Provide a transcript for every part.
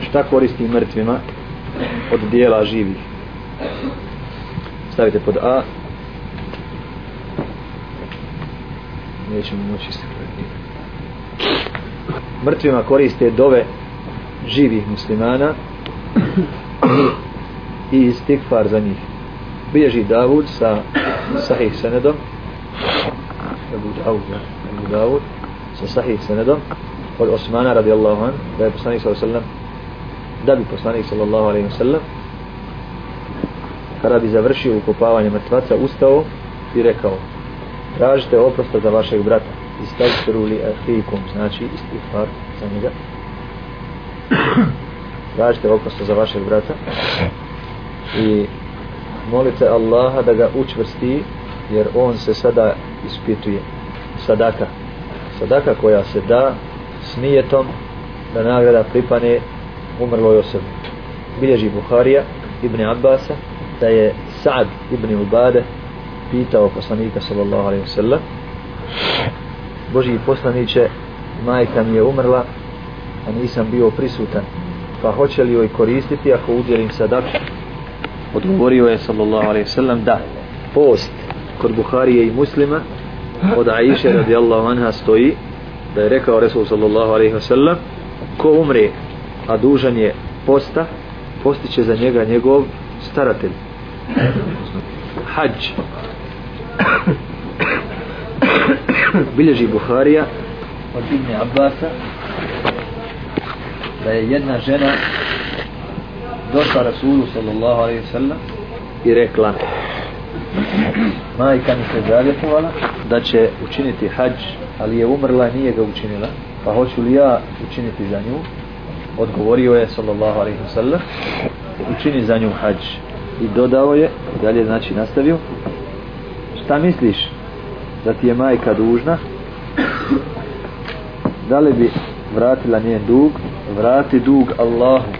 šta koristi mrtvima od dijela živih? Stavite pod A. Nećemo moći se mrtvima koriste dove živih muslimana i istikfar za njih. Bilježi Davud sa sahih senedom. Abu Davud, Abu Davud sa sahih senedom. Od Osmana radijallahu an da je poslanik sallallahu sellem da bi poslanik sallallahu alaihi sallam kada bi završio ukopavanje mrtvaca ustao i rekao tražite oprosta za vašeg brata istagfiru li ahikum znači istighfar za njega. Tražite oprosta za vašeg brata i molite Allaha da ga učvrsti jer on se sada ispituje. Sadaka. Sadaka koja se da s nijetom da nagrada pripane umrloj osobi bilježi Buharija Ibn Abbasa da je Sa'd Ibn Ubade pitao poslanika sallallahu alaihi wasallam Boži poslaniće majka mi je umrla a nisam bio prisutan. Pa hoće li joj koristiti ako udjelim sadak odgovorio je sallallahu alaihi wasallam da post kod Buharije i muslima od Aisha radijallahu anha stoji da je rekao Resul sallallahu alaihi wasallam ko umre a dužan je posta postiće za njega njegov staratelj Hadž. bilježi Buharija od Ibne Abbasa da je jedna žena došla Rasulu sallallahu alaihi sallam i rekla majka mi se zavjetovala da će učiniti hađ ali je umrla i nije ga učinila pa hoću li ja učiniti za nju odgovorio je sallallahu alaihi wasallam, učini za nju hađ. I dodao je dalje znači nastavio šta misliš da ti je majka dužna? Da li bi vratila njen dug? Vrati dug Allahu.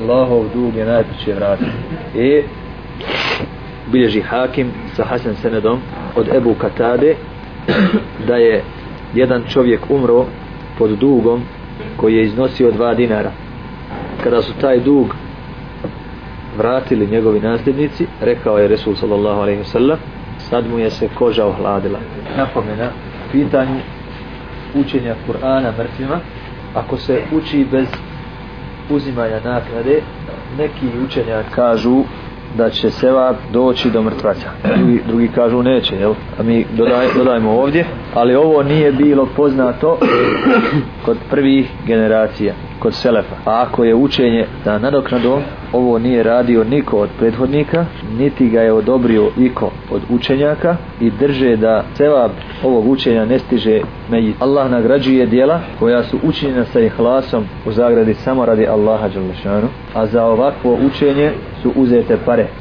Allahov dug je najpreće vratiti i e, bilježi hakim sa Hasan Senedom od Ebu Katade da je jedan čovjek umro pod dugom koji je iznosio dva dinara. Kada su taj dug vratili njegovi nasljednici rekao je Resul sallallahu alaihi wasallam sad mu je se koža ohladila. Napomena pitanje učenja Kur'ana mrtvima ako se uči bez uzimanja naknade neki učenja kažu da će sevap doći do mrtvaca. Drugi, drugi kažu neće jel? a mi dodaj, dodajmo ovdje. Ali ovo nije bilo poznato kod prvih generacija kod Selefa a ako je učenje da nadoknadom ovo nije radio niko od prethodnika niti ga je odobrio iko od učenjaka i drže da sevab ovog učenja ne stiže meji. Allah nagrađuje dijela koja su učinjena sa ihlasom u zagradi samo radi Allaha Đalešanu a za ovakvo učenje su uzete pare